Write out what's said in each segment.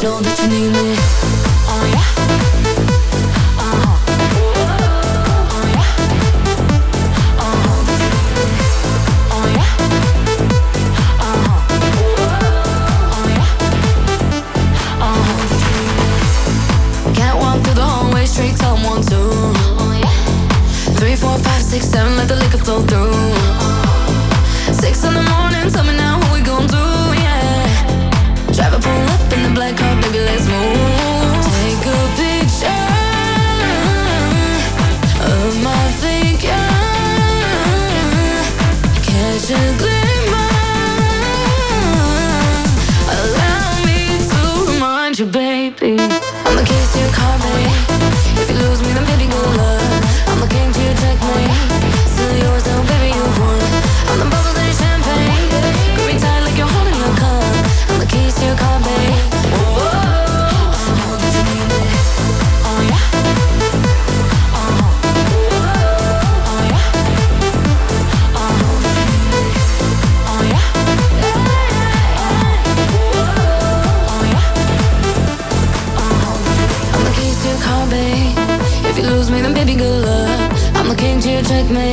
show that you need me. Oh yeah. Oh, yeah. Three, four, five, six, seven Let the liquor flow through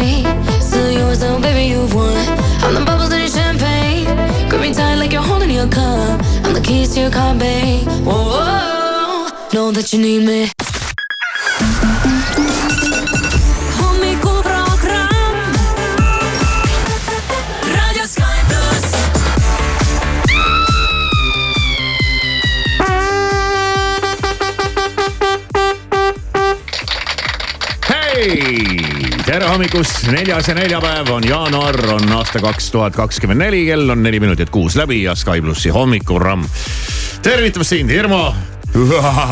checkmate. Still yours, though, baby, you've won. I'm the bubbles in your champagne. Grip me tight like you're holding your cup. I'm the keys to your car, babe. Whoa, know that you need me. hommikust, neljas ja neljapäev on jaanuar, on aasta kaks tuhat kakskümmend neli, kell on neli minutit kuus läbi ja Sky plussi hommikuramm. tervitab sind, Irmo.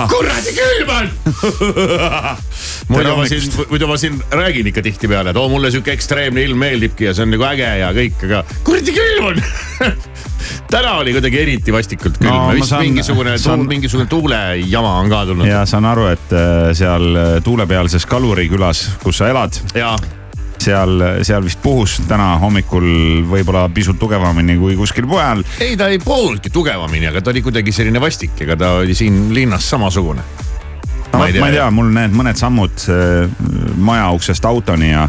kuradi külm on. muidu ma siin, muidu ma siin räägin ikka tihtipeale, et oo mulle sihuke ekstreemne ilm meeldibki ja see on nagu äge ja kõik, aga kuradi külm on täna oli kuidagi eriti vastikult külm No, vist saan- mingisugune saan-, mingisugune tuulejama on ka tulnud. ja saan aru, et äh, seal äh, tuulepealses Kaluri külas, kus sa elad, seal, seal vist puhus täna hommikul võib-olla pisut tugevamini kui kuskil mujal. ei, ta ei puhunudki tugevamini, aga ta oli kuidagi selline vastik, ega ta oli siin linnas samasugune. no ma ei tea, mul need mõned sammud äh, maja uksest autoni ja,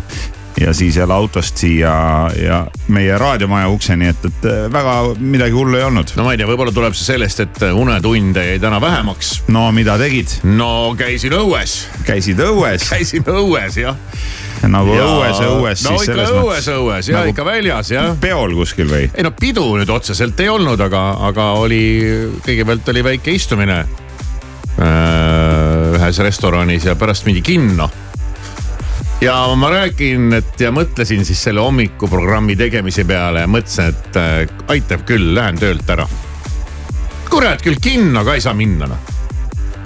ja siis jälle autost siia ja meie raadiomaja ukseni, et, et äh, väga midagi hullu ei olnud. no ma ei tea, võib-olla tuleb see sellest, et unetunde jäi täna vähemaks. no mida tegid? no käisin õues, käisid õues, käisin õues jah. nagu õues, õues no siis selles õues, õues ja nagu ikka väljas jah. peol kuskil või? ei no pidu nüüd otseselt ei olnud, aga, aga oli, kõigepealt oli väike istumine äh, ühes restoranis ja pärast mindi kinno. Ja ma räägin, et ja mõtlesin siis selle hommikuprogrammi tegemise peale ja mõtlesin, et äh, aitab küll, lähen töölt ära. kurat küll kinno ka ei saa minna noh.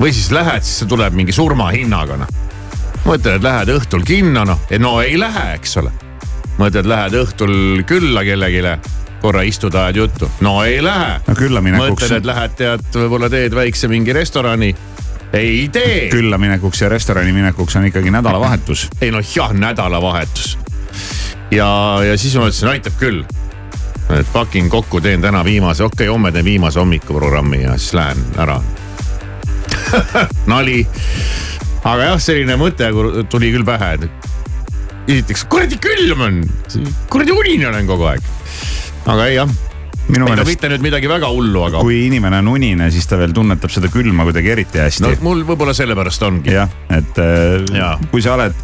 või siis lähed, siis see tuleb mingi surmahinnaga noh. mõtled, et lähed õhtul kinno noh, no ei lähe, eks ole mõtled, lähed õhtul külla kellelegi, korra istud, ajad juttu, no ei lähe. no külla minekuks mõtled, et, lähed tead, võib-olla teed väikse mingi restorani. Ei tee. külla minekuks ja restorani minekuks on ikkagi nädalavahetus. ei noh jah, nädalavahetus. ja, ja siis ma mõtlesin, aitab küll. et fucking kokku teen täna viimase, okei okay,, homme teen viimase hommikuprogrammi ja siis lähen ära. nali. aga jah, selline mõte tuli küll pähe, et esiteks kuradi külm on, kuradi unine olen kogu aeg. aga ei jah, minu meelest, mitte nüüd midagi väga hullu, aga kui inimene on unine, siis ta veel tunnetab seda külma kuidagi eriti hästi no mul võib-olla sellepärast ongi. jah, et äh, Jaa. kui sa oled,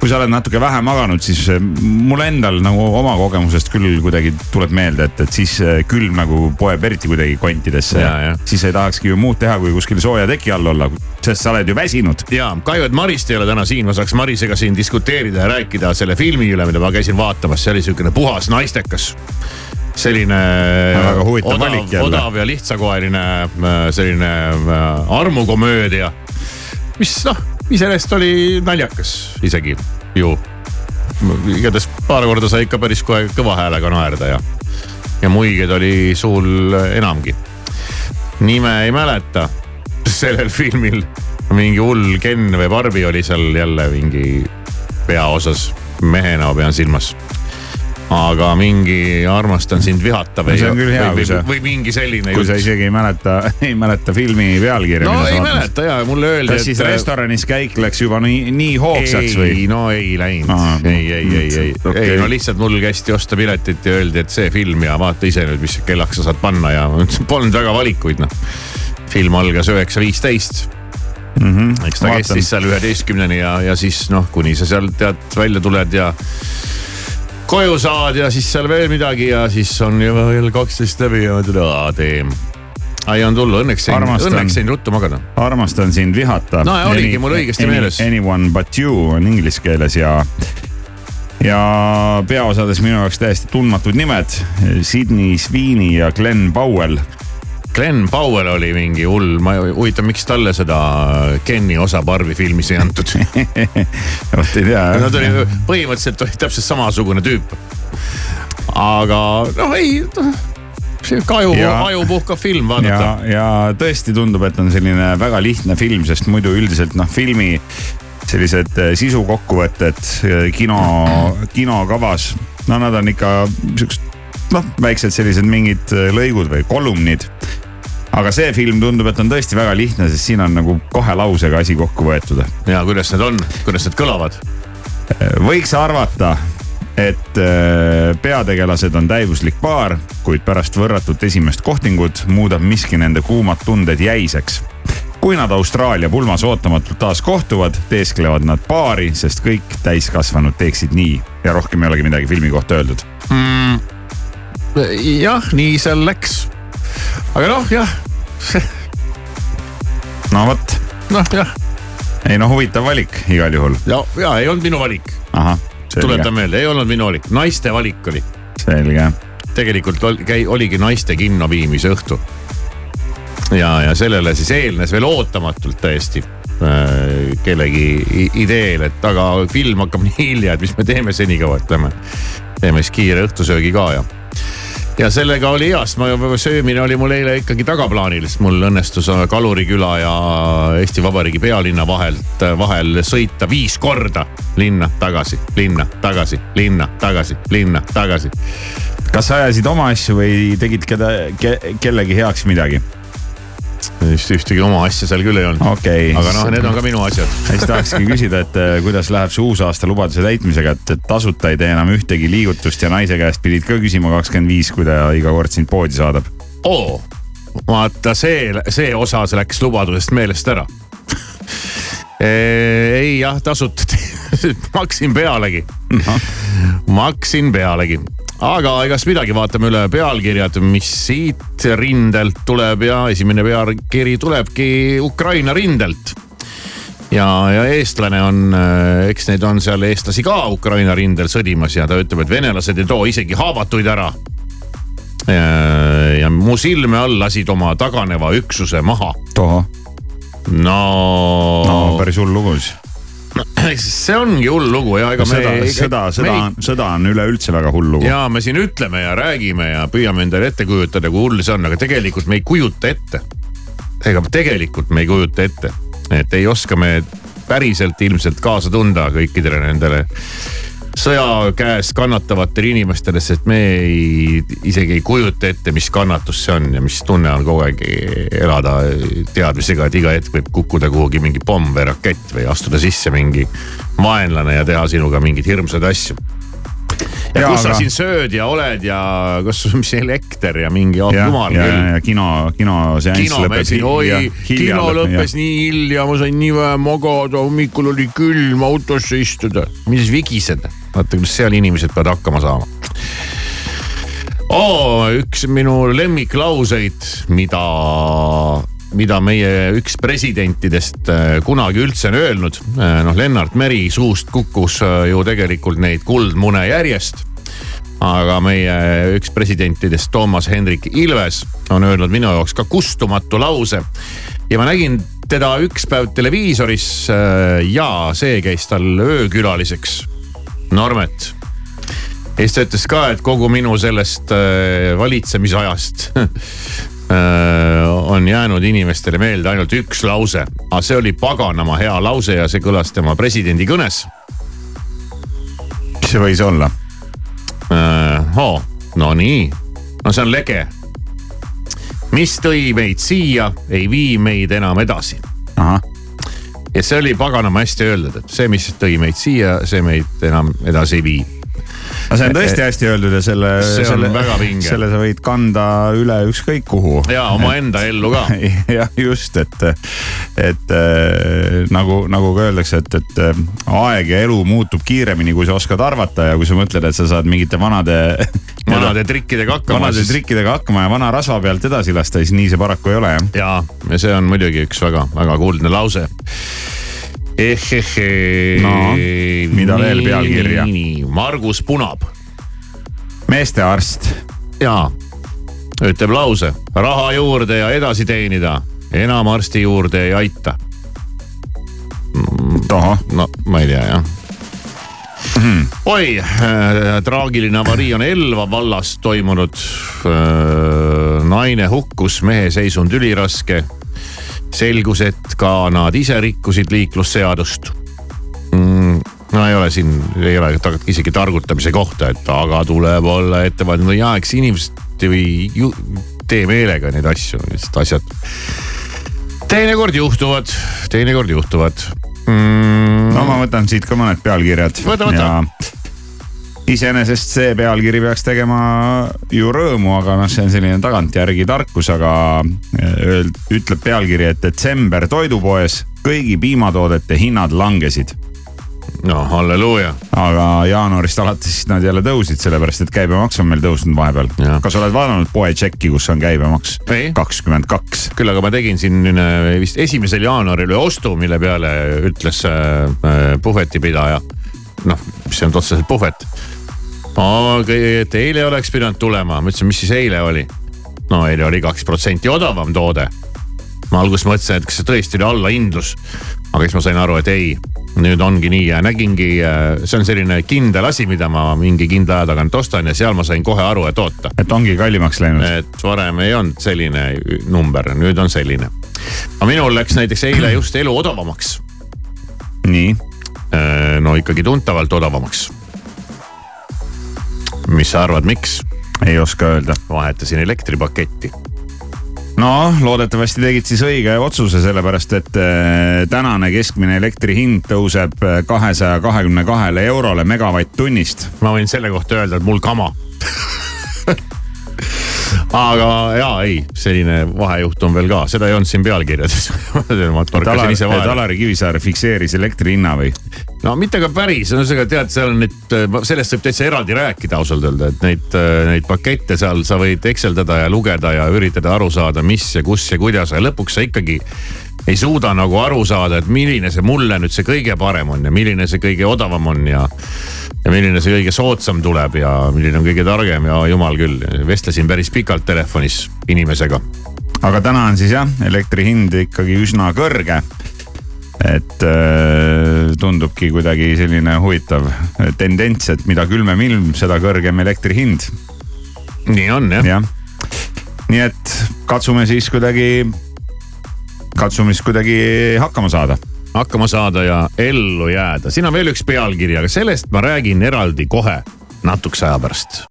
kui sa oled natuke vähe maganud, siis äh, mul endal nagu oma kogemusest küll kuidagi tuleb meelde, et, et siis äh, külm nagu poeb eriti kuidagi kontidesse siis ei tahakski ju muud teha, kui kuskil sooja teki all olla, sest sa oled ju väsinud. ja kahju, et Marist ei ole täna siin, ma saaks Marisega siin diskuteerida ja rääkida selle filmi üle, mida ma käisin vaatamas, see oli siukene puhas naistekas. Selline Väga huvitav odav valik, jälle. odav ja lihtsakoeline äh, selline äh, armukomöödia. mis noh, iseenesest oli naljakas isegi ju. igatahes paar korda sai ikka päris kohe kõva häälega naerda ja, ja muigeid oli suul enamgi nime ei mäleta sellel filmil. mingi hull Ken või Barbi oli seal jälle mingi peaosas, mehena pean silmas. Aga mingi armastan sind vihata või No või, või, sa- või mingi selline kui sa isegi ei mäleta, ei mäleta filmi pealkirja. no ei mäleta ja mulle öeldi, kas siis restoranis käik läks juba nii, nii hoogsaks ei või?, no ei läinud Aa, ei, ei, ei, ei okay., ei no lihtsalt mul kästi osta piletit ja öeldi, et see film ja vaata ise nüüd, mis kellaks sa saad panna ja polnud väga valikuid noh. film algas üheksa viisteist eks ta Vaatan. kestis seal üheteistkümneni ja, ja siis noh, kuni sa sealt tead välja tuled ja koju saad ja siis seal veel midagi ja siis on juba kell kaksteist läbi ja mõtled, aa teem. ei olnud hullu, õnneks Armastan. õnneks jäin ruttu magada. armastan sind vihata. No ja oligi mul õigesti meeles. Anyone but you on inglise keeles ja, ja peaosades minu jaoks täiesti tundmatud nimed. Sydney Sweeney ja Glen Powell. Glen Powell oli mingi hull, ma huvitav, miks talle seda Kenny osa Barbi filmis ei antud. vot ei tea no ta oli põhimõtteliselt oli täpselt samasugune tüüp. aga noh, ei, sihuke aju ajupuhkav film vaadata., ja tõesti tundub, et on selline väga lihtne film, sest muidu üldiselt noh, filmi sellised eh, sisukokkuvõtted eh, kino, kinokavas, no nad on ikka siuksed noh, väiksed sellised mingid eh, lõigud või kolumnid. Aga see film tundub, et on tõesti väga lihtne, sest siin on nagu kahe lausega asi kokku võetud. ja kuidas need on, kuidas need kõlavad? võiks arvata, et äh, peategelased on täiuslik paar, kuid pärast võrratut esimest kohtingut muudab miski nende kuumad tunded jäiseks. kui nad Austraalia pulmas ootamatult taas kohtuvad, teesklevad nad paari, sest kõik täiskasvanud teeksid nii ja rohkem ei olegi midagi filmi kohta öeldud. jah, nii seal läks. aga noh, jah, no vot, noh jah, ei no huvitav valik igal juhul. ja, ja ei olnud minu valik, tuletan meelde, ei olnud minu valik, naiste valik oli. selge. tegelikult ol- käi-, oligi naiste kinno viimise õhtu. ja, ja sellele siis eelnes veel ootamatult täiesti äh, kellegi ideel, et aga film hakkab nii hilja, et mis me teeme senikaua, et lähme, teeme siis kiire õhtusöögi ka ja ja sellega oli hea, sest ma söömine oli mul eile ikkagi tagaplaanil, sest mul õnnestus äh, Kaluriküla ja Eesti Vabariigi pealinna vahelt, vahel sõita viis korda linna tagasi, linna tagasi, linna tagasi, linna tagasi. kas sa ajasid oma asju või tegid keda ke,, kellegi heaks midagi? Vist ühtegi oma asja seal küll ei olnud. okei. aga noh, need on ka minu asjad. siis tahakski küsida, et eh, kuidas läheb see uusaasta lubaduse täitmisega, et, tasuta ei tee enam ühtegi liigutust ja naise käest pidid ka küsima kakskümmend viis, kui ta iga kord sind poodi saadab. oo, vaata see, see osa see läks lubadusest meelest ära. ei jah, tasuta, maksin pealegi, maksin pealegi aga egast midagi, vaatame üle pealkirjad, mis siit rindelt tuleb ja esimene pealkiri tulebki Ukraina rindelt ja, ja eestlane on, eks neid on seal eestlasi ka Ukraina rindel sõdimas ja ta ütleb, et venelased ei too isegi haavatuid ära. ja mu silme all lasid oma taganeva üksuse maha. no, no päris hull lugu siis. See ongi hull lugu ja ega sõda, me. sõda on, sõda on üleüldse väga hull lugu. ja me siin ütleme ja räägime ja püüame endale ette kujutada, kui hull see on, aga tegelikult me ei kujuta ette. ega tegelikult me ei kujuta ette, et ei oska me päriselt ilmselt kaasa tunda kõikidele nendele sõja käes kannatavatele inimestele, sest me ei, isegi ei kujuta ette, mis kannatus see on ja mis tunne on kogu aeg elada teadmisega, et iga hetk võib kukkuda kuhugi mingi pomm või rakett või astuda sisse mingi vaenlane ja teha sinuga mingeid hirmsaid asju ja, ja kus aga... sa siin sööd ja oled ja kas, mis elekter ja mingi oh, jumal küll. kino, kino lõpeb. oi, kino lõppes ja. nii hilja, ma sain nii vähe magada, hommikul oli külm autosse istuda. mis vigised, vaata kuidas seal inimesed peavad hakkama saama oh,. üks minu lemmiklauseid, mida mida meie üks presidentidest äh, kunagi üldse on öelnud. Äh, noh, Lennart Meri suust kukkus äh, ju tegelikult neid kuldmune järjest. aga meie üks presidentidest, Toomas Hendrik Ilves on öelnud minu jaoks ka kustumatu lause. ja ma nägin teda üks päev televiisoris ja see käis tal öökülaliseks. Normet ja siis ta ütles ka, et kogu minu sellest valitsemisajast Äh, on jäänud inimestele meelde ainult üks lause, aga see oli paganama hea lause ja see kõlas tema presidendi kõnes. mis see võis olla? Oh, no nii, no see on lege. mis tõi meid siia, ei vii meid enam edasi. Ja see oli paganama hästi öeldud, et see, mis tõi meid siia, see meid enam edasi ei vii no see on tõesti hästi öeldud ja selle, selle, selle sa võid kanda üle ükskõik kuhu. ja omaenda ellu ka. jah, just, et, et äh, nagu, nagu ka öeldakse, et, et äh, aeg ja elu muutub kiiremini, kui sa oskad arvata ja kui sa mõtled, et sa saad mingite vanade vanade trikkidega hakkama. vanade siis... trikkidega hakkama ja vana rasva pealt edasi lasta, siis nii see paraku ei ole jah. ja, ja see on muidugi üks väga-väga kuldne lause ehehee. no, mida veel pealkirja? Margus Punab. meestearst. jaa, ütleb lause, raha juurde ja edasi teenida, enam arsti juurde ei aita. tohoh. no ma ei tea jah mm.. oi äh,, traagiline avarii on Elva vallas toimunud äh,. naine hukkus, mehe seisund üliraske selgus, et ka nad ise rikkusid liiklusseadust mm,. no ei ole siin, ei ole isegi targutamise kohta, et aga tuleb olla no ja eks inimesed ei ju, tee meelega neid asju, lihtsalt asjad. teinekord juhtuvad, teinekord juhtuvad mm.. no ma võtan siit ka mõned pealkirjad. võta, võta iseenesest see pealkiri peaks tegema ju rõõmu, aga noh, see on selline tagantjärgi tarkus, aga eh, öeld-, ütleb pealkiri, et detsember toidupoes kõigi piimatoodete hinnad langesid no halleluuja. aga jaanuarist alates nad jälle tõusid, sellepärast et käibemaks on meil tõusnud vahepeal. kas oled vaadanud poe tšekki, kus on käibemaks? kakskümmend kaks. küll aga ma tegin siin äh, vist esimesel jaanuaril ühe ostu, mille peale ütles äh, puhvetipidaja. noh, mis on otseselt puhvet et eile oleks pidanud tulema, ma ütlesin, mis siis eile oli? no eile oli kaks protsenti odavam toode. ma alguses mõtlesin, et kas see tõesti oli allahindlus. aga siis ma sain aru, et ei, nüüd ongi nii ja nägingi, äh, see on selline kindel asi, mida ma mingi kindla aja tagant ostan ja seal ma sain kohe aru, et oota. et ongi kallimaks läinud. et varem ei olnud selline number, nüüd on selline. aga minul läks näiteks eile just elu odavamaks. nii? Äh, no ikkagi tuntavalt odavamaks mis sa arvad, miks? ei oska öelda. vahetasin elektripaketti no loodetavasti tegid siis õige otsuse, sellepärast et äh, tänane keskmine elektri hind tõuseb äh, kahesaja kahekümne kahele eurole megavatt-tunnist. ma võin selle kohta öelda, et mul kama aga ja ei, selline vahejuhtum veel ka, seda ei olnud siin pealkirjades ma torkasin ise vahele. Alari Kivisaar fikseeris elektri hinna või? No mitte ka päris, ühesõnaga tead, seal on nüüd, sellest võib täitsa eraldi rääkida ausalt öelda, et neid, neid pakette seal sa võid ekseldada ja lugeda ja üritada aru saada, mis ja kus ja kuidas, aga lõpuks sa ikkagi ei suuda nagu aru saada, et milline see mulle nüüd see kõige parem on ja milline see kõige odavam on ja ja milline see kõige soodsam tuleb ja milline on kõige targem ja jumal küll, vestlesin päris pikalt telefonis inimesega. aga täna on siis jah, elektri hind ikkagi üsna kõrge et äh, tundubki kuidagi selline huvitav tendents, et mida külmem ilm, seda kõrgem elektri hind. nii on jah ja.. nii et katsume siis kuidagi, katsume siis kuidagi hakkama saada hakkama saada ja ellu jääda, siin on veel üks pealkiri, aga sellest ma räägin eraldi kohe natukese aja pärast.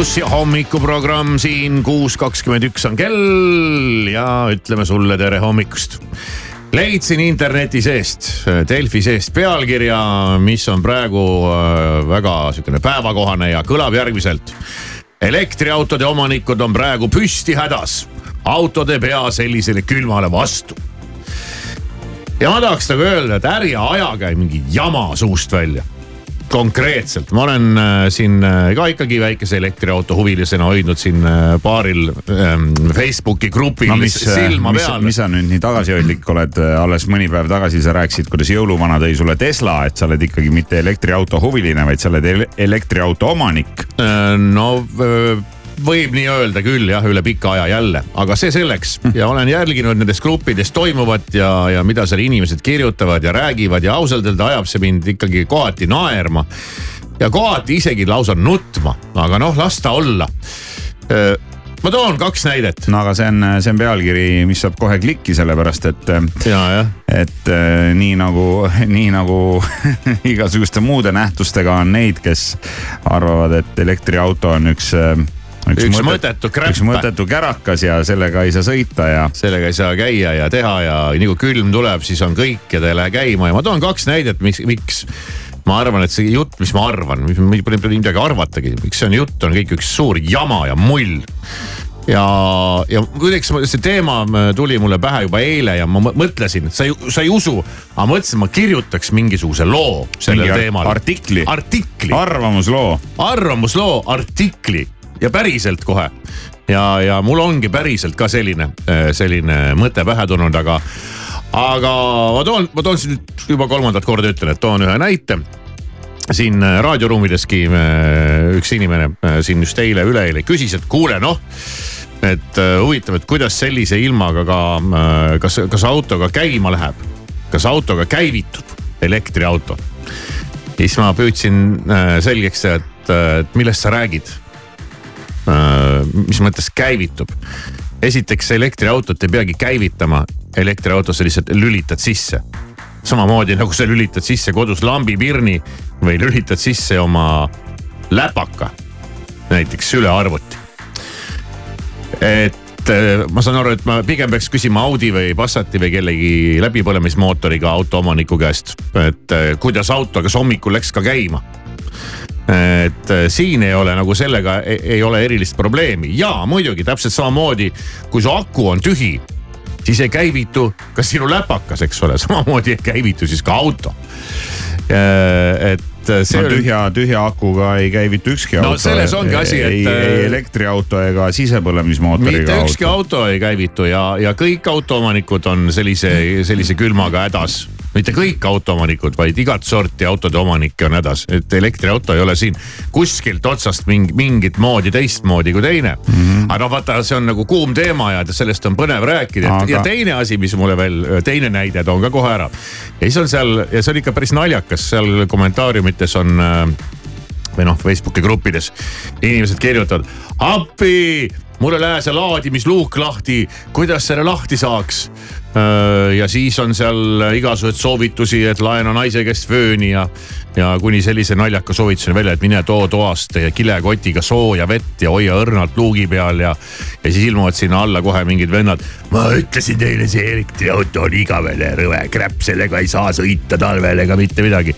Sky plussi hommikuprogramm siin kuus kakskümmend üks on kell ja ütleme sulle tere hommikust. leidsin interneti seest, Delfi seest pealkirja, mis on praegu äh, väga sihukene päevakohane ja kõlab järgmiselt. elektriautode omanikud on praegu püsti hädas, autod ei pea sellisele külmale vastu ja ma tahaks nagu öelda, et ärge ajage mingi jama suust välja. Konkreetselt, ma olen äh, siin äh, ka ikkagi väikese elektriauto huvilisena hoidnud siin äh, paaril ähm, Facebooki grupil no mis, silma mis, peal. mis sa nüüd nii tagasihoidlik oled, alles mõni päev tagasi sa rääkisid, kuidas jõuluvana tõi sulle Tesla, et sa oled ikkagi mitte elektriauto huviline, vaid sa oled ele elektriauto omanik. Äh, no võib nii öelda küll jah, üle pika aja jälle, aga see selleks ja olen jälginud nendes gruppides toimuvat ja, ja mida seal inimesed kirjutavad ja räägivad ja ausalt öelda ajab see mind ikkagi kohati naerma. ja kohati isegi lausa nutma, aga noh, las ta olla. ma toon kaks näidet. no aga see on, see on pealkiri, mis saab kohe klikki, sellepärast et ja, jah et äh, nii nagu, nii nagu igasuguste muude nähtustega on neid, kes arvavad, et elektriauto on üks äh, Üks mõttetu kräpp. üks mõttetu kärakas ja sellega ei saa sõita ja sellega ei saa käia ja teha ja nii kui külm tuleb, siis on kõik ja ta ei lähe käima ja ma toon kaks näidet, mis, miks ma arvan, et see jutt, mis ma arvan, pole pole midagi arvatagi, miks see on jutt, on kõik üks suur jama ja mull. ja, ja kuidagi see- teema tuli mulle pähe juba eile ja ma mõ- mõtlesin, sa ei, sa ei usu, aga mõtlesin, ma kirjutaks mingisuguse loo sellel Mingi teemal. artikli. artikli arvamusloo. arvamusloo artikli ja päriselt kohe. ja, ja mul ongi päriselt ka selline, selline mõte pähe tulnud, aga, aga ma toon, ma toon siin juba kolmandat korda ütlen, et toon ühe näite siin raadioruumideski äh, üks inimene äh, siin just eile-üleeile küsis, et kuule noh, et äh, huvitav, et kuidas sellise ilmaga ka, kas, kas autoga käima läheb, kas autoga käivitub elektriauto. ja siis ma püüdsin selgeks teha, et millest sa räägid mis mõttes käivitub. esiteks elektriautot ei peagi käivitama, elektriautosse lihtsalt lülitad sisse. samamoodi nagu sa lülitad sisse kodus lambipirni või lülitad sisse oma läpaka, näiteks sülearvuti. et eh, ma saan aru, et ma pigem peaks küsima Audi või Passati või kellegi läbipõlemismootoriga autoomaniku käest, et eh, kuidas auto, kas hommikul läks ka käima et äh, siin ei ole nagu sellega ei, ei ole erilist probleemi ja muidugi täpselt samamoodi, kui su aku on tühi, siis ei käivitu ka sinu läpakas, eks ole, samamoodi ei käivitu siis ka auto. et see no oli tühja, tühja akuga ei käivitu ükski No auto. selles ongi asi, et- ei, elektriauto ega sisepõlemismootoriga mitte ükski auto. auto ei käivitu ja, ja kõik autoomanikud on sellise, sellise külmaga hädas. Mitte kõik autoomanikud, vaid igat sorti autode omanikke on hädas, et elektriauto ei ole siin kuskilt otsast mingi, mingit moodi teistmoodi kui teine mm. -hmm. aga noh, vaata, see on nagu kuum teema ja sellest on põnev rääkida Aga- ja teine asi, mis mulle veel, teine näide toon ka kohe ära. ja siis on seal ja see on ikka päris naljakas, seal kommentaariumites on äh, või noh, Facebooki gruppides inimesed kirjutavad appi, mul ei lähe see laadimisluuk lahti, kuidas selle lahti saaks ja siis on seal igasuguseid soovitusi, et laena naise käest fööni ja, ja kuni sellise naljaka soovituseni välja, et mine too toast kilekotiga sooja vett ja hoia õrnalt luugi peal ja. ja siis ilmuvad sinna alla kohe mingid vennad. ma ütlesin teile, see elektriauto on igavene rõve kräpp, sellega ei saa sõita talvel ega mitte midagi.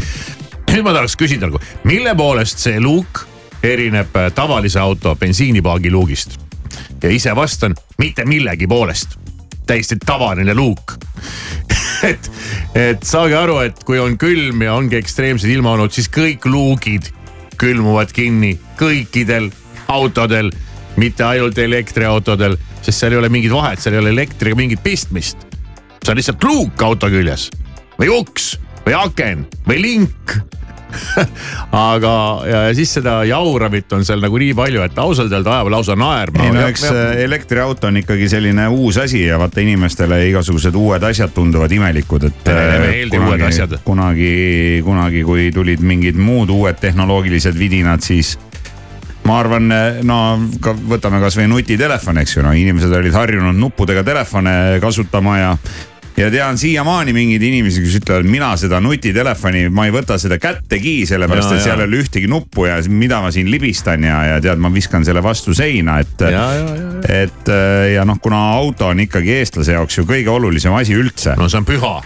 nüüd ma tahaks küsida nagu, mille poolest see luuk erineb tavalise auto bensiinipaagi luugist? ja ise vastan, mitte millegi poolest täiesti tavaline luuk et, et saage aru, et kui on külm ja ongi ekstreemsed ilmaolud, siis kõik luugid külmuvad kinni kõikidel autodel, mitte ainult elektriautodel, sest seal ei ole mingit vahet, seal ei ole elektriga mingit pistmist. see on lihtsalt luuk auto küljes või uks või aken või link aga, ja siis seda jauramit on seal nagu nii palju, et ausalt öelda ajab lausa naerma. ei no eks äh, elektriauto on ikkagi selline uus asi ja vaata inimestele igasugused uued asjad tunduvad imelikud, et. Äh, kunagi, kunagi, kunagi, kui tulid mingid muud uued tehnoloogilised vidinad, siis ma arvan, no ka võtame kasvõi nutitelefon, eks ju, no inimesed olid harjunud nuppudega telefone kasutama ja ja tean siiamaani mingeid inimesi, kes ütlevad, mina seda nutitelefoni, ma ei võta seda kättegi, sellepärast ja, et seal ei ole ühtegi nuppu ja mida ma siin libistan ja, ja tead, ma viskan selle vastu seina, et. et ja noh, kuna auto on ikkagi eestlase jaoks ju kõige olulisem asi üldse. no see on püha.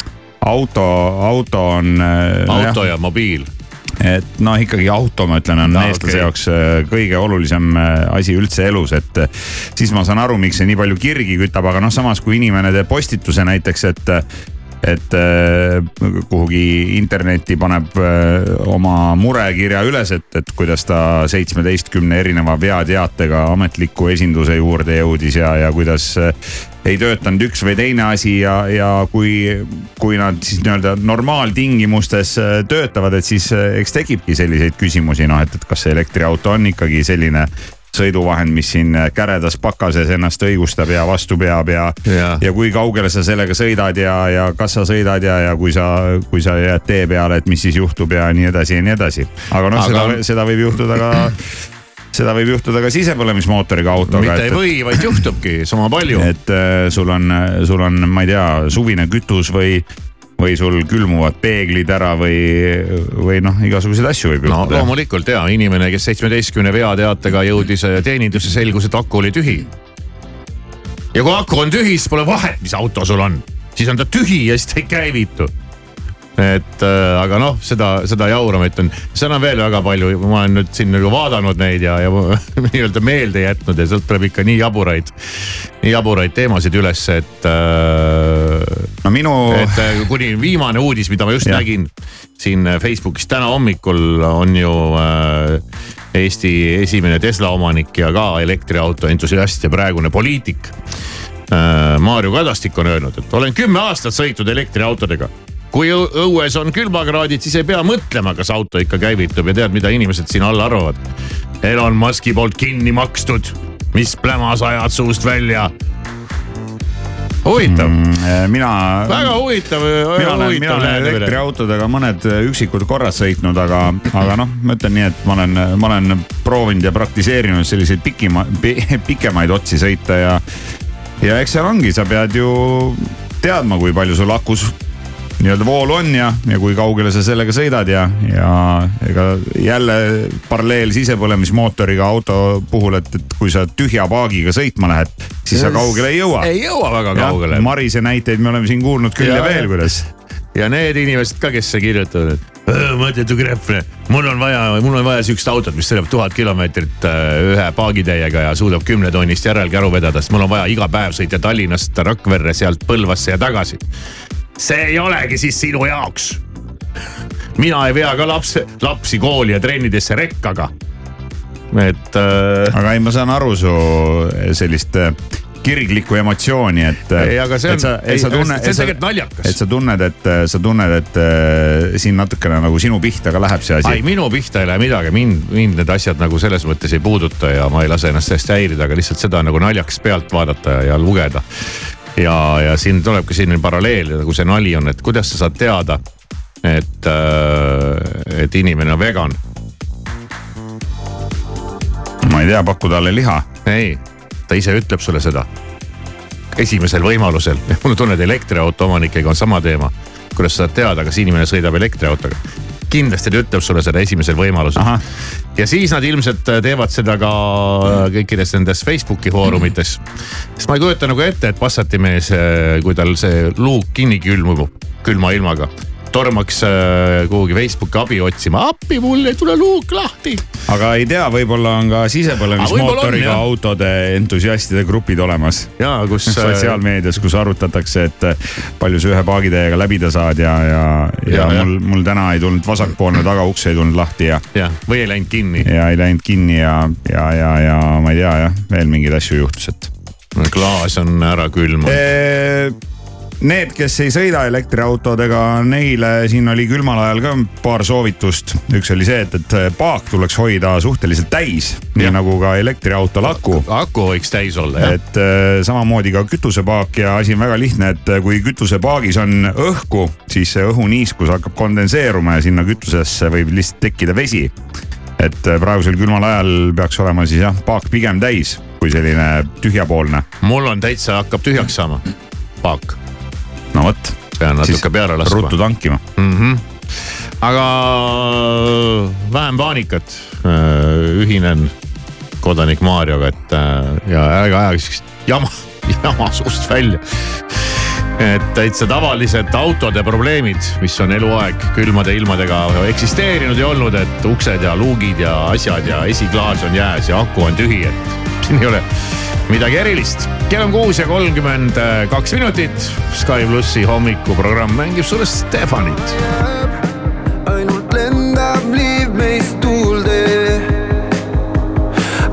auto, auto on. auto jah, ja mobiil et noh, ikkagi auto, ma ütlen, on no, eestlase okay. jaoks äh, kõige olulisem äh, asi üldse elus, et äh, siis ma saan aru, miks see nii palju kirgi kütab, aga noh, samas kui inimene teeb postituse näiteks, et et kuhugi internetti paneb oma murekirja üles, et, et kuidas ta seitsmeteistkümne erineva veateatega ametliku esinduse juurde jõudis ja, ja kuidas ei töötanud üks või teine asi ja, ja kui, kui nad siis nii-öelda normaaltingimustes äh, töötavad, et siis äh, eks tekibki selliseid küsimusi, noh, et, et kas see elektriauto on ikkagi selline sõiduvahend, mis siin äh, käredas pakases ennast õigustab ja vastu peab ja, ja., ja kui kaugele sa sellega sõidad ja, ja kas sa sõidad ja, ja kui sa, kui sa jääd tee peale, et mis siis juhtub ja nii edasi ja nii edasi. aga noh Aga..., seda, seda võib juhtuda ka seda võib juhtuda ka sisepõlemismootoriga autoga. mitte ei või, vaid juhtubki sama palju. et äh, sul on, sul on, ma ei tea, suvine kütus või või sul külmuvad peeglid ära või, või noh, igasuguseid asju võib juhtuda. no loomulikult ja inimene, kes seitsmeteistkümne veateatega jõudis äh, teenindusse, selgus, et aku oli tühi. ja kui aku on tühi, siis pole vahet, mis auto sul on, siis on ta tühi ja siis ta ei käivitu et äh, aga noh, seda, seda jauramit on, seal on veel väga palju, ma olen nüüd siin nagu vaadanud neid ja, ja nii-öelda meelde jätnud ja sealt tuleb ikka nii jaburaid, nii jaburaid teemasid üles, et äh,. no minu. et äh, kuni viimane uudis, mida ma just ja. nägin siin Facebookis täna hommikul on ju äh, Eesti esimene Tesla omanik ja ka elektriauto entusiast ja praegune poliitik äh,. Maarju Kadastik on öelnud, et olen kümme aastat sõitnud elektriautodega kui õues on külmakraadid, siis ei pea mõtlema, kas auto ikka käivitub ja tead, mida inimesed siin all arvavad. Elon Musk'i poolt kinni makstud, mis pläma sa ajad suust välja huvitav mm,. Eh, mina. väga huvitav. mina olen, mina olen elektriautodega mõned üksikud korrad sõitnud, aga, aga noh, ma ütlen nii, et ma olen, ma olen proovinud ja praktiseerinud selliseid pikima, pikemaid otsi sõita ja. ja eks seal ongi, sa pead ju teadma, kui palju sul akus nii-öelda voolu on ja, ja kui kaugele sa sellega sõidad ja, ja ega jälle paralleel sisepõlemismootoriga auto puhul, et, et kui sa tühja paagiga sõitma lähed, siis sa kaugele ei jõua. ei jõua väga kaugele. Marise näiteid me oleme siin kuulnud küll ja, ja veel, kuidas. ja need inimesed ka, kes kirjutavad, et mõttetu krepne, mul on vaja, mul on vaja sihukest autot, mis sõidab tuhat kilomeetrit äh, ühe paagitäiega ja suudab kümnetonnist järelkäru vedada, sest mul on vaja iga päev sõita Tallinnast Rakverre, sealt Põlvasse ja tagasi see ei olegi siis sinu jaoks. mina ei vea ka lapse, lapsi kooli ja trennidesse rekkaga. et äh.... aga ei, ma saan aru su sellist äh, kirglikku emotsiooni, et. Äh, ei, aga see on, ei, see on tegelikult naljakas. et sa tunned, et äh, sa tunned, et äh, siin natukene nagu sinu pihta ka läheb see asi. ei, minu pihta ei lähe midagi, mind, mind need asjad nagu selles mõttes ei puuduta ja ma ei lase ennast sellest häirida, aga lihtsalt seda nagu naljakas pealt vaadata ja, ja lugeda ja, ja siin tulebki selline paralleel nagu see nali on, et kuidas sa saad teada, et, äh, et inimene on vegan. ma ei tea, paku talle liha. ei, ta ise ütleb sulle seda esimesel võimalusel. mul on tunne, et elektriauto omanikega on sama teema. kuidas sa saad teada, kas inimene sõidab elektriautoga? kindlasti ta ütleb sulle seda esimesel võimalusel. Ja siis nad ilmselt teevad seda ka kõikides nendes Facebooki foorumites. sest ma ei kujuta nagu ette, et Passati mees, kui tal see luuk kinni külmub külma ilmaga tormaks äh, kuhugi Facebooki abi otsima, appi mul ei tule luuk lahti. aga ei tea, võib-olla on ka sisepõlemismootoriga on, autode entusiastide grupid olemas. ja kus. sotsiaalmeedias, kus arutatakse, et äh, palju sa ühe paagitäiega läbida saad ja, ja, ja, ja, mul, mul täna ei tulnud vasakpoolne tagauks ei tulnud lahti ja. jah, või ei läinud kinni. ja ei läinud kinni ja, ja, ja, ja ma ei tea jah, veel mingeid asju juhtus, et. klaas on ära külmunud Need, kes ei sõida elektriautodega, neile siin oli külmal ajal ka paar soovitust. üks oli see, et, et paak tuleks hoida suhteliselt täis, nii nagu ka elektriautol aku. aku võiks täis olla, jah. et äh, samamoodi ka kütusepaak ja asi on väga lihtne, et kui kütusepaagis on õhku, siis see õhuniiskus hakkab kondenseeruma ja sinna kütusesse võib lihtsalt tekkida vesi et äh, praegusel külmal ajal peaks olema siis jah, paak pigem täis kui selline tühjapoolne. mul on täitsa, hakkab tühjaks saama, paak no vot. pean natuke peale laskma. ruttu tankima mm. -hmm. aga vähem paanikat. Äh, ühinen kodanik Marioga, et äh, ja ärge ajage siukest jama, jama suust välja et täitsa tavalised autode probleemid, mis on eluaeg külmade ilmadega eksisteerinud ja olnud, et uksed ja luugid ja asjad ja esiklaas on jääs ja aku on tühi, et siin ei ole midagi erilist. kell on kuus ja kolmkümmend kaks minutit. Sky plussi hommikuprogramm mängib sulle Stefanit. ainult lendab liiv meist tuulde.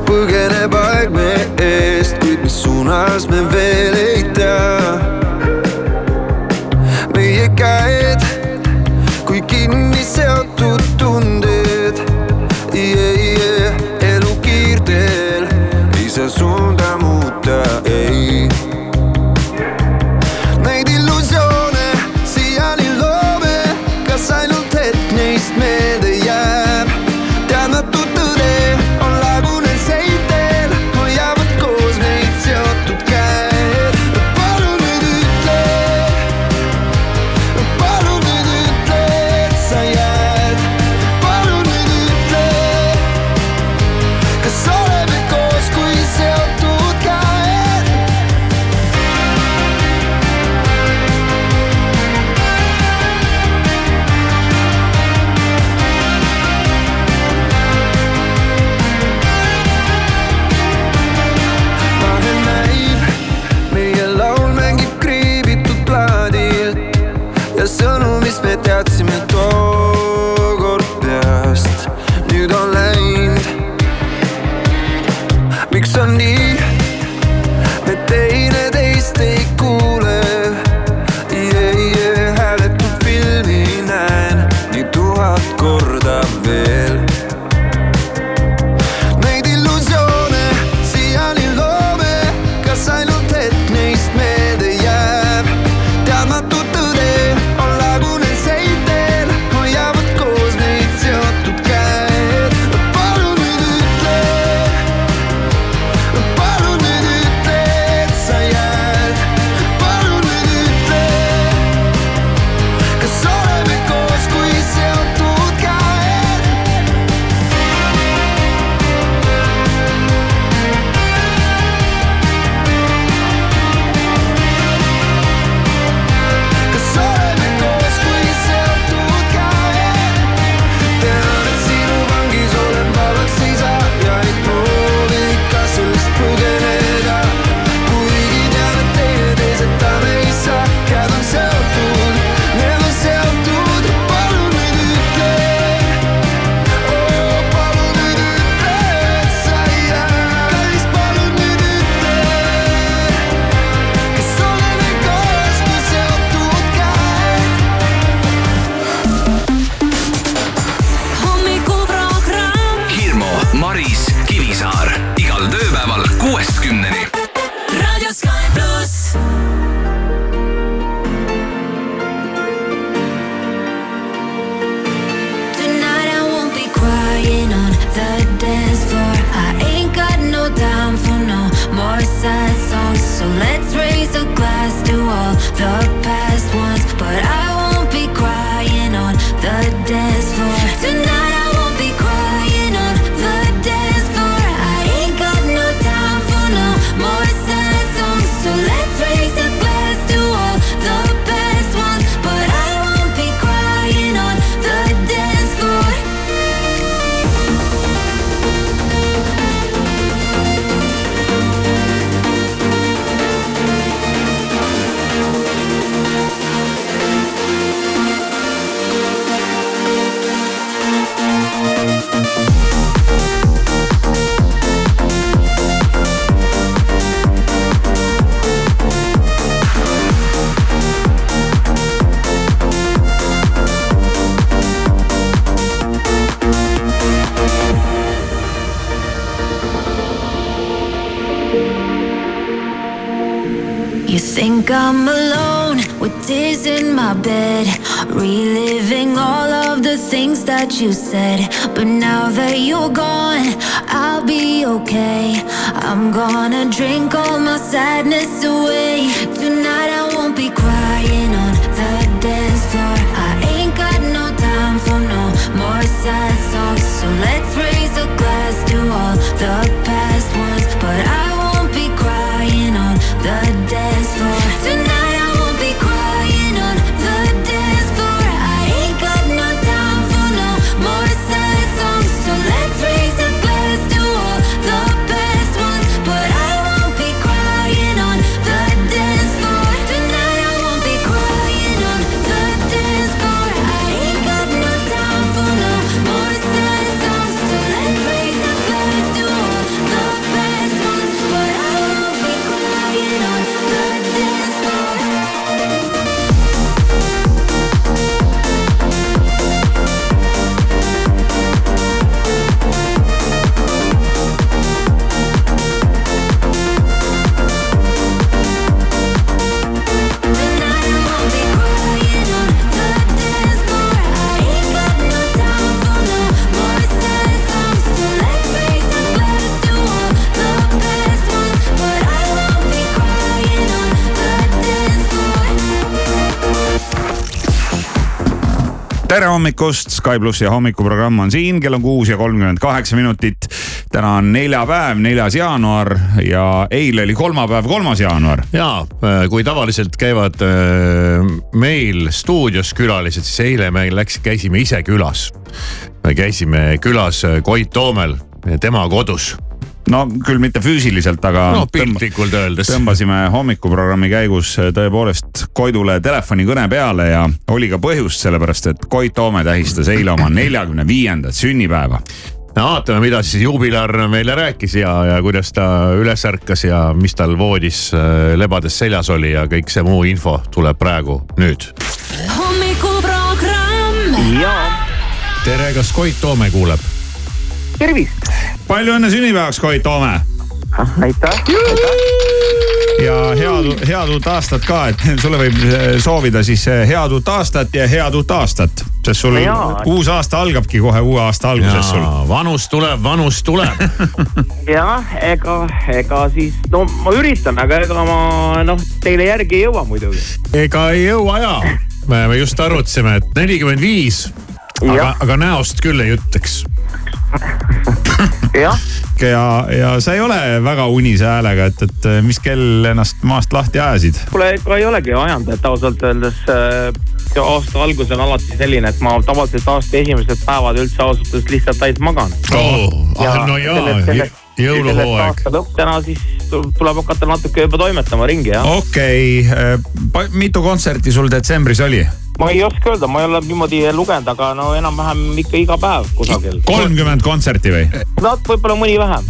põgeneb aeg me eest, kuid mis suunas me veel ei you said. But now that you're gone, I'll be okay. I'm gonna drink hommikust, Sky plussi hommikuprogramm on siin, kell on kuus ja kolmkümmend kaheksa minutit. täna on neljapäev, neljas jaanuar ja eile oli kolmapäev, kolmas jaanuar. ja kui tavaliselt käivad äh, meil stuudios külalised, siis eile me läks, käisime ise külas. me käisime külas äh, Koit Toomel, tema kodus. No küll mitte füüsiliselt, aga no piltlikult öeldes. tõmbasime hommikuprogrammi käigus tõepoolest Koidule telefonikõne peale ja oli ka põhjust, sellepärast et Koit Toome tähistas eile oma neljakümne viiendat sünnipäeva. no vaatame, mida siis juubilar meile rääkis ja, ja kuidas ta üles ärkas ja mis tal voodis äh, lebades seljas oli ja kõik see muu info tuleb praegu nüüd. hommikuprogramm tere, kas Koit Toome kuuleb? tervist, palju õnne sünnipäevaks, Koit Toome! aitäh, ja head, head uut aastat ka, et sulle võib eh, soovida siis eh, head uut aastat ja head uut aastat. sest sul Jaa. uus aasta algabki kohe uue aasta alguses sul. vanus tuleb, vanus tuleb jah, ega, ega siis no ma üritan, aga ega ma noh, teile järgi ei jõua muidugi. ega ei jõua ja. me me just arutasime, et nelikümmend viis, aga aga näost küll ei ütleks. jah, ja, ja sa ei ole väga unise häälega, et, et mis kell ennast maast lahti ajasid? kuule, ega ei olegi ajanud, et ausalt öeldes äh, aasta algus on alati selline, et ma tavaliselt aasta esimesed päevad üldse ausalt öeldes lihtsalt täis magan. ah, no jaa, jõuluhooaeg. lõpp täna siis tuleb hakata natuke juba toimetama ringi jah. okei okay., mitu kontserti sul detsembris oli? Ma ei oska öelda, ma ei ole niimoodi lugenud, aga no enam-vähem ikka iga päev kusagil. kolmkümmend kontserti või? no võib-olla mõni vähem,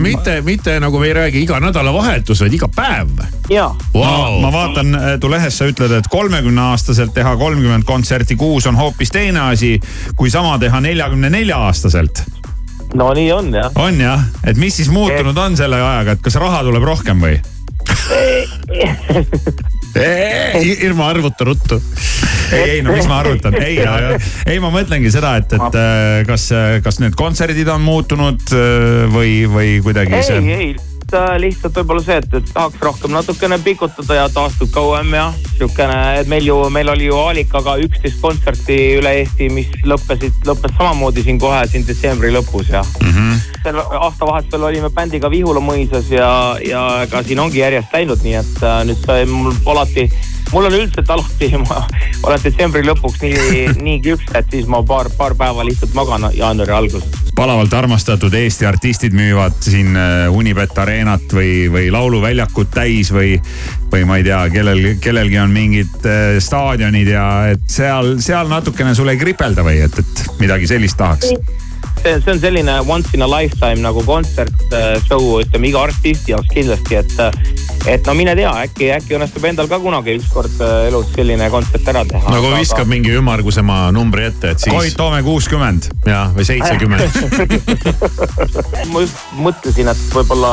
mitte, mitte nagu me ei räägi iga nädalavahetus, vaid iga päev jaa. wow.. ma vaatan tu lehes, sa ütled, et kolmekümne aastaselt teha kolmkümmend kontserti kuus on hoopis teine asi, kui sama teha neljakümne nelja aastaselt. no nii on jah. on jah, et mis siis muutunud on selle ajaga, et kas raha tuleb rohkem või? Irma arvuta ruttu. ei, ei no mis ma arvutan, ei, ei ma mõtlengi seda, et, et äh, kas, kas need kontserdid on muutunud äh, või, või kuidagi ei, see. ei, et äh, lihtsalt võib-olla see, et, et tahaks rohkem natukene pikutada ja taastub kauem ja siukene, et meil ju, meil oli ju Aalikaga üksteist kontserti üle Eesti, mis lõppesid, lõppes samamoodi siin kohe siin detsembri lõpus ja mm. -hmm. sel aastavahetusel olime bändiga Vihula mõisas ja, ja ega siin ongi järjest läinud, nii et äh, nüüd sai mul alati mul on üldiselt alati, ma olen detsembri lõpuks nii, nii küps, et siis ma paar, paar päeva lihtsalt magan jaanuari alguses. palavalt armastatud Eesti artistid müüvad siin äh, Unibet Arenat või, või lauluväljakut täis või, või ma ei tea, kellel, kellelgi on mingid äh, staadionid ja et seal, seal natukene sul ei kripelda või et, et midagi sellist tahaks? See, see on selline once in a lifetime nagu kontsert äh, show, ütleme iga artisti jaoks kindlasti, et. et no mine tea, äkki, äkki õnnestub endal ka kunagi ükskord äh, elus selline kontsert ära teha. no kui viskab aga... mingi ümmargusema numbri ette, et siis. Koit Toome kuuskümmend. jah, või seitsekümmend ma just mõtlesin, et võib-olla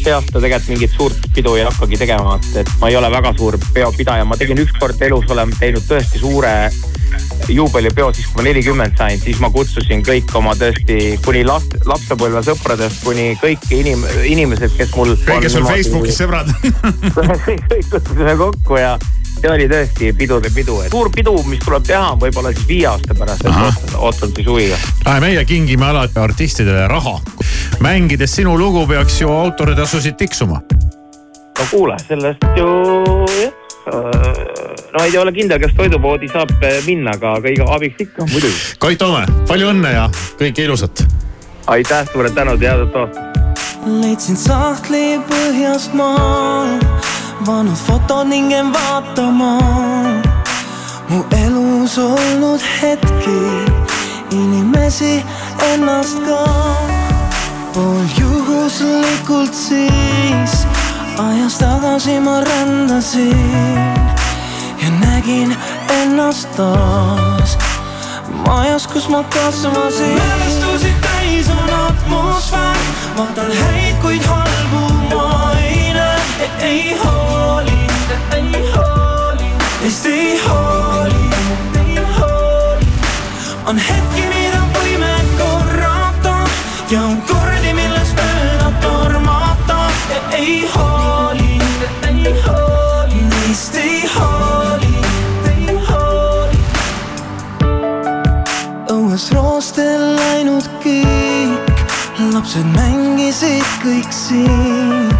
see aasta tegelikult mingit suurt pidu ei hakkagi tegema, et, et ma ei ole väga suur peopidaja, ma tegin ükskord elus, olen teinud tõesti suure juubelipeo, siis kui ma nelikümmend sain, siis ma kutsusin kõik oma tõesti kuni last, lapsepõlve sõpradest kuni kõik inim-, inimesed, kes mul. kõik, kes sul Facebookis sõbrad kõik kutsusime kokku ja see oli tõesti pidude pidu, et suur pidu, mis tuleb teha võib-olla siis viie aasta pärast, et ootan, siis huviga. meie kingime alati artistidele raha. mängides sinu lugu peaks ju autoritasusid tiksuma. no kuule, sellest ju jah no ei ole kindel, kas toidupoodi saab eh, minna, aga, aga iga abiks ikka muidugi. Koit Toome, palju õnne ja kõike ilusat. aitäh, suured tänud ja head aastat. leidsin sahtli põhjast maa, vanud fotod ning jäin vaatama mu elus olnud hetki, inimesi, ennast ka. pool juhuslikult siis ajas tagasi ma rändasin ja nägin ennast taas majas, kus ma kasvasin. mälestusi täis on atmosfäär, vaatan häid, kuid halbu ma ei näe, ei hooli, ei hooli, neist ei hooli, ei hooli. on hetki, mida võime korrata ja on kordi, millest mööda tormata, ei hooli, lapsed mängisid kõik siin.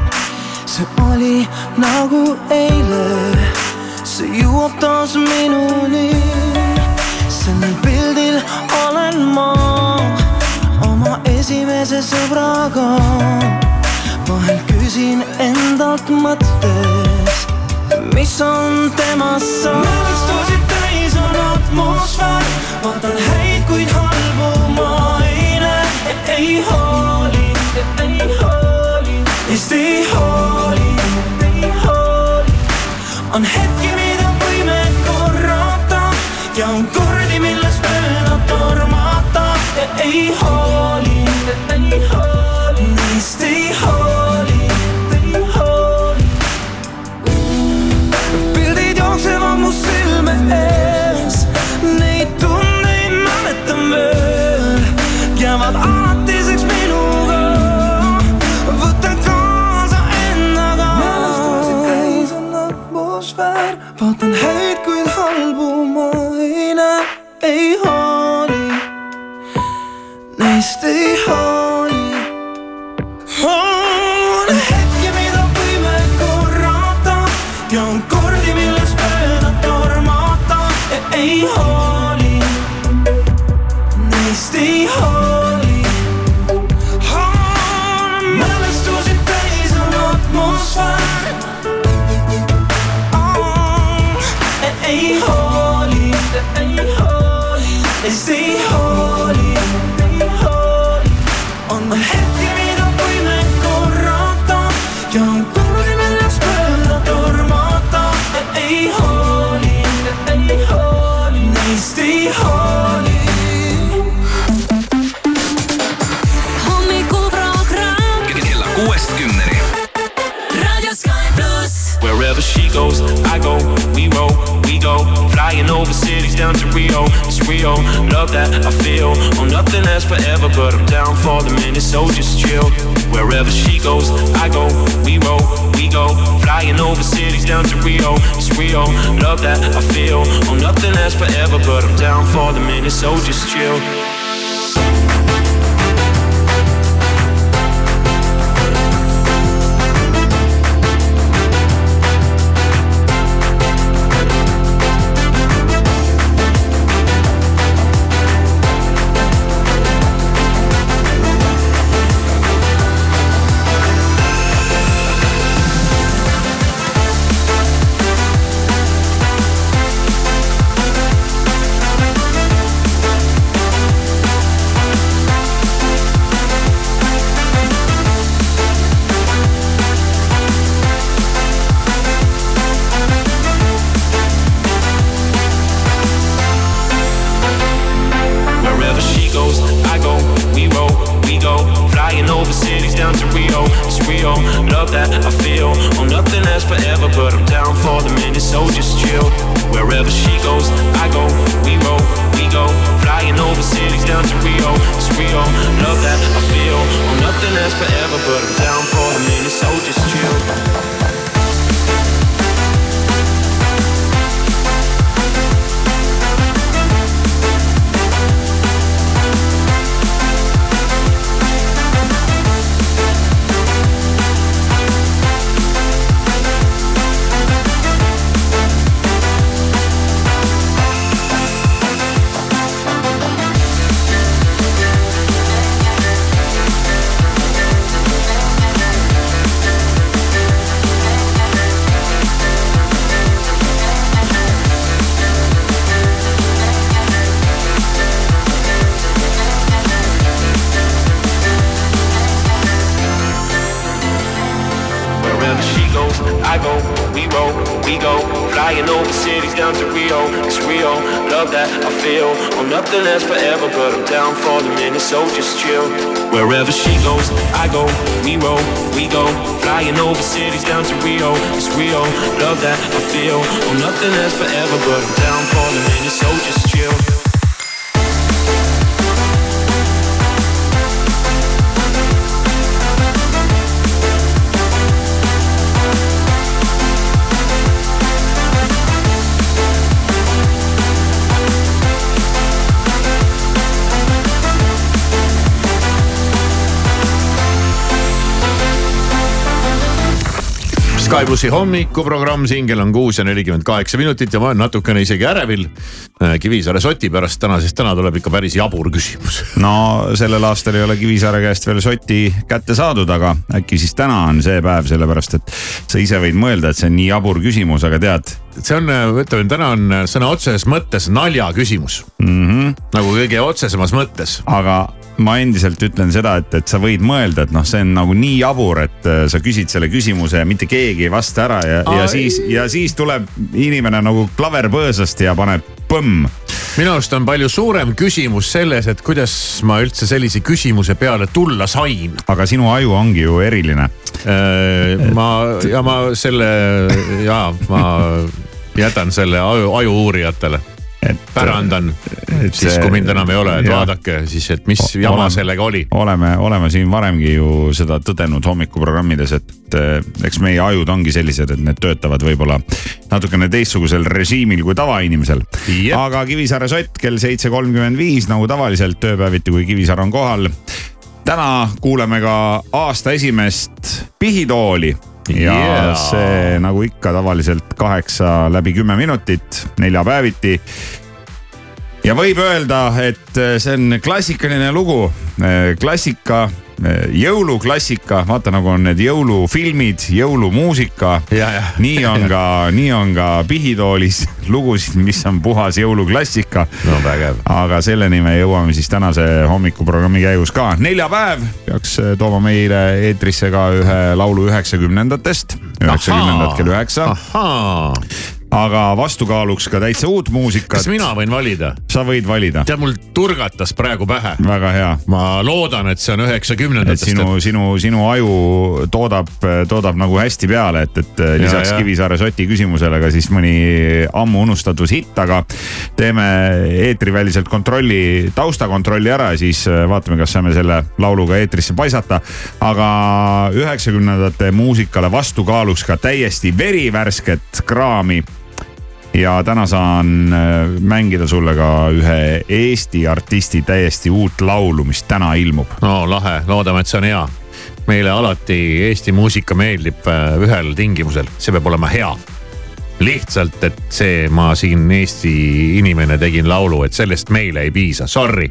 see oli nagu eile, see jõuab taas minuni. sellel pildil olen ma oma esimese sõbraga. vahel küsin endalt mõttes, mis on temast saanud. mälestusid täis on atmosfäär, vaatan häid, kuid halbu ma ei näe, ei hooli, hooli, neist ei hooli, ei hooli. on hetki, mida võime korrata ja on kordi, millest mööda tormata ja ei hooli, atmosfäär, vaatan Rio. Love that I feel. Oh, nothing lasts forever, but I'm down for the minute, so just chill. Wherever she goes, I go. We roll, we go. Flying over cities down to Rio, it's real. Love that I feel. Oh, nothing lasts forever, but I'm down for the minute, so just chill. Plussi hommikuprogramm, siin kell on kuus ja nelikümmend kaheksa minutit ja ma olen natukene isegi ärevil äh, Kivisaare soti pärast täna, sest täna tuleb ikka päris jabur küsimus. no sellel aastal ei ole Kivisaare käest veel sotti kätte saadud, aga äkki siis täna on see päev, sellepärast et sa ise võid mõelda, et see on nii jabur küsimus, aga tead see on, ütleme täna on sõna otseses mõttes nalja küsimus mm. -hmm. nagu kõige otsesemas mõttes. aga ma endiselt ütlen seda, et, et sa võid mõelda, et noh, see on nagu nii jabur, et äh, sa küsid selle küsimuse ja mitte keegi ei vasta ära ja, ja siis, ja siis tuleb inimene nagu klaver põõsast ja paneb põmm. minu arust on palju suurem küsimus selles, et kuidas ma üldse sellise küsimuse peale tulla sain. aga sinu aju ongi ju eriline. ma ja ma selle ja ma jätan selle aju, aju uurijatele et pärandan, et siis kui mind enam ei ole, et ja. vaadake siis, et mis jama oleme, sellega oli. oleme, oleme siin varemgi ju seda tõdenud hommikuprogrammides, et eks meie ajud ongi sellised, et need töötavad võib-olla natukene teistsugusel režiimil kui tavainimesel. aga Kivisaare sott kell seitse kolmkümmend viis nagu tavaliselt ööpäeviti, kui Kivisaar on kohal. täna kuuleme ka aasta esimest pihitooli ja yeah. see nagu ikka tavaliselt kaheksa läbi kümme minutit neljapäeviti. ja võib öelda, et see on klassikaline lugu, klassika jõuluklassika, vaata nagu on need jõulufilmid, jõulumuusika. nii on ka, nii on ka Pihitoolis lugusid, mis on puhas jõuluklassika. no vägev. aga selleni me jõuame siis tänase hommikuprogrammi käigus ka. neljapäev peaks tooma meile eetrisse ka ühe laulu üheksakümnendatest, üheksakümnendad kell üheksa aga vastukaaluks ka täitsa uut muusikat kas. mina võin valida? sa võid valida, tead, mul turgatas praegu pähe. väga hea. ma loodan, et see on üheksakümnendatest. sinu, sinu, sinu aju toodab, toodab nagu hästi peale, et, et lisaks ja. Kivisaare soti küsimusele ka siis mõni ammu unustatud hitt, aga teeme eetriväliselt kontrolli, taustakontrolli ära ja siis äh, vaatame, kas saame selle laulu ka eetrisse paisata. aga üheksakümnendate muusikale vastukaaluks ka täiesti verivärsket kraami ja täna saan äh, mängida sulle ka ühe Eesti artisti täiesti uut laulu, mis täna ilmub. no lahe, loodame, et see on hea. meile alati Eesti muusika meeldib äh, ühel tingimusel, see peab olema hea. lihtsalt, et see, ma siin Eesti inimene tegin laulu, et sellest meile ei piisa, sorry.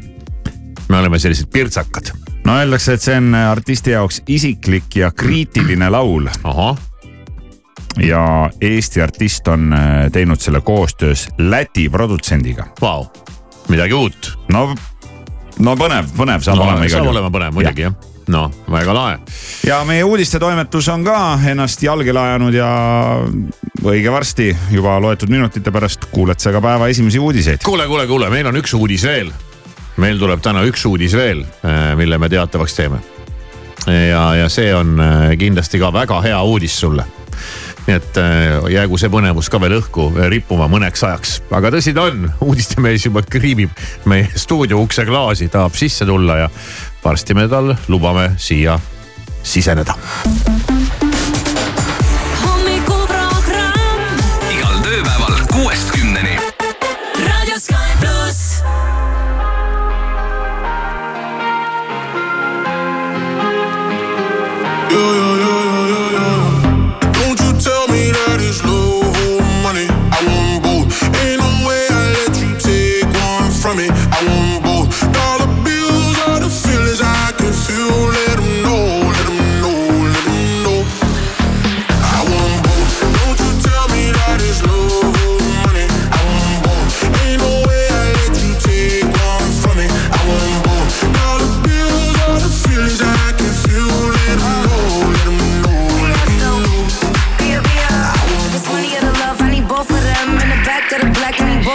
me oleme sellised pirtsakad. no öeldakse, et see on artisti jaoks isiklik ja kriitiline laul ahah, ja Eesti artist on äh, teinud selle koostöös Läti produtsendiga. vau, midagi uut. no, no põnev, põnev saab no, olema igal saab juhul. olema põnev muidugi jah. no väga lahe. ja meie uudistetoimetus on ka ennast jalgele ajanud ja õige varsti, juba loetud minutite pärast kuuled sa ka päeva esimesi uudiseid. kuule, kuule, kuule, meil on üks uudis veel. meil tuleb täna üks uudis veel, mille me teatavaks teeme. ja, ja see on äh, kindlasti ka väga hea uudis sulle. Nii et äh, jäägu see põnevus ka veel õhku rippuma mõneks ajaks, aga tõsi ta on, uudistemees juba kriibib meie stuudio ukse klaasi, tahab sisse tulla ja varsti me tal lubame siia siseneda.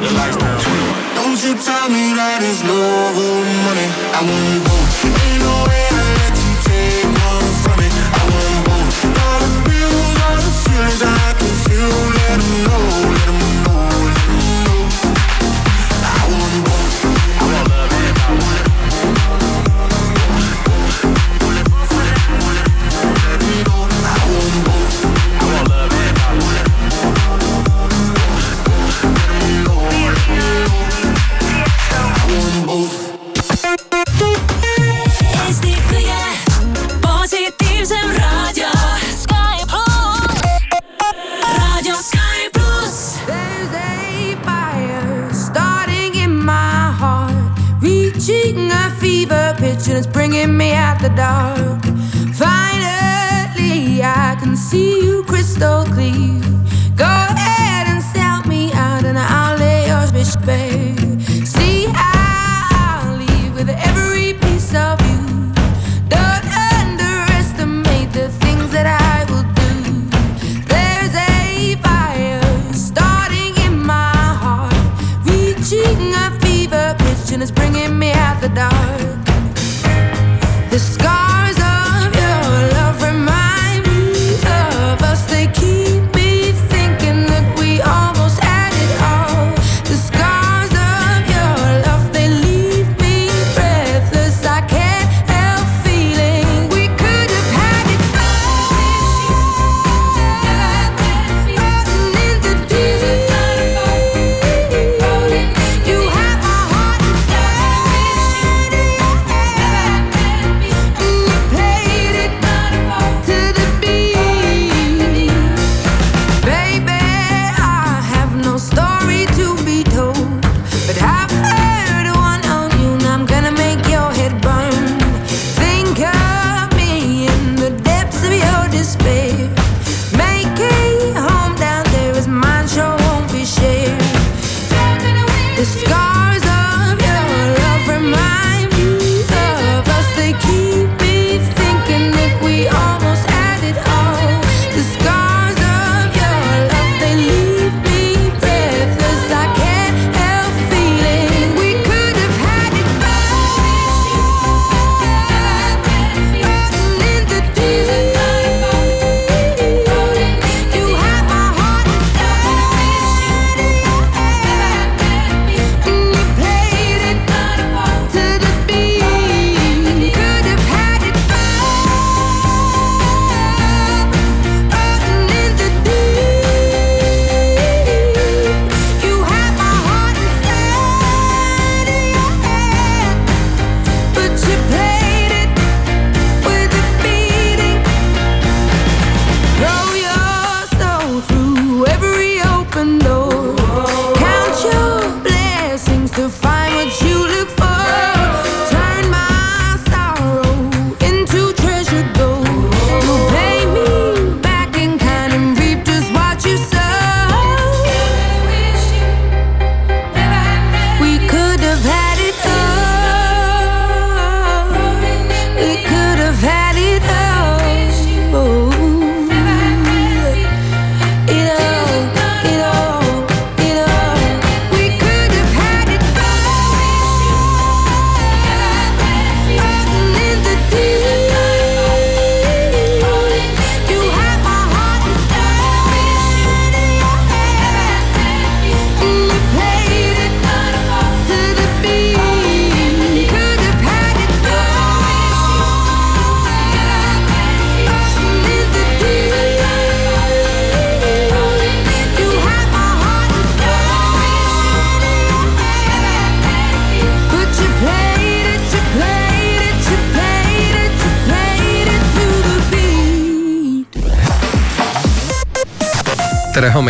Told her give me both, cut the lights down. Don't you tell me that it's love or money. I want both. Ain't no way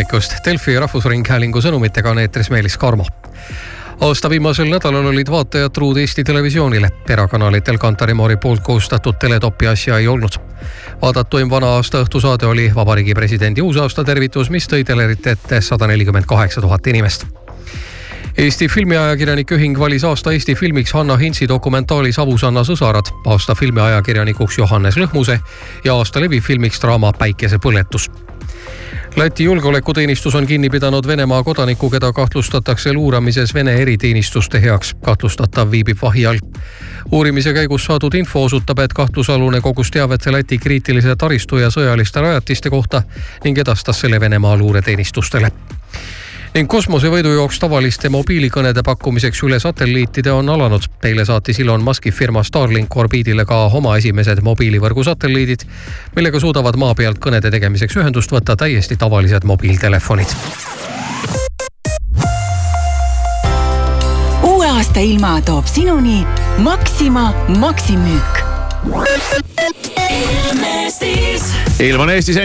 hommikust, Delfi Rahvusringhäälingu sõnumitega on eetris Meelis Karmo aasta viimasel nädalal olid vaatajad truud Eesti Televisioonile. erakanalitel Kantari Mori poolt koostatud teletopi asja ei olnud. vaadatuim vana aasta õhtusaade oli Vabariigi Presidendi uusaasta tervitus, mis tõi telerite ette sada nelikümmend kaheksa tuhat inimest Eesti Filmiajakirjanike Ühing valis aasta Eesti filmiks Hanna Hintsi dokumentaali Savusanna sõsarad, aasta filmiajakirjanikuks Johannes Lõhmuse ja aasta levifilmiks draama Päikesepõletus Läti julgeolekuteenistus on kinni pidanud Venemaa kodaniku, keda kahtlustatakse luuramises Vene eriteenistuste heaks. kahtlustatav viibib vahi all. uurimise käigus saadud info osutab, et kahtlusalune kogus teavet Läti kriitilise taristu ja sõjaliste rajatiste kohta ning edastas selle Venemaa luureteenistustele ning kosmosevõidujooks tavaliste mobiilikõnede pakkumiseks üle satelliitide on alanud. eile saatis Elon Musk'i firma Starlink orbiidile ka oma esimesed mobiilivõrgu satelliidid, millega suudavad maa pealt kõnede tegemiseks ühendust võtta täiesti tavalised mobiiltelefonid. uue aasta ilma toob sinuni Maxima maksimüük. ilm on Eestis endiselt.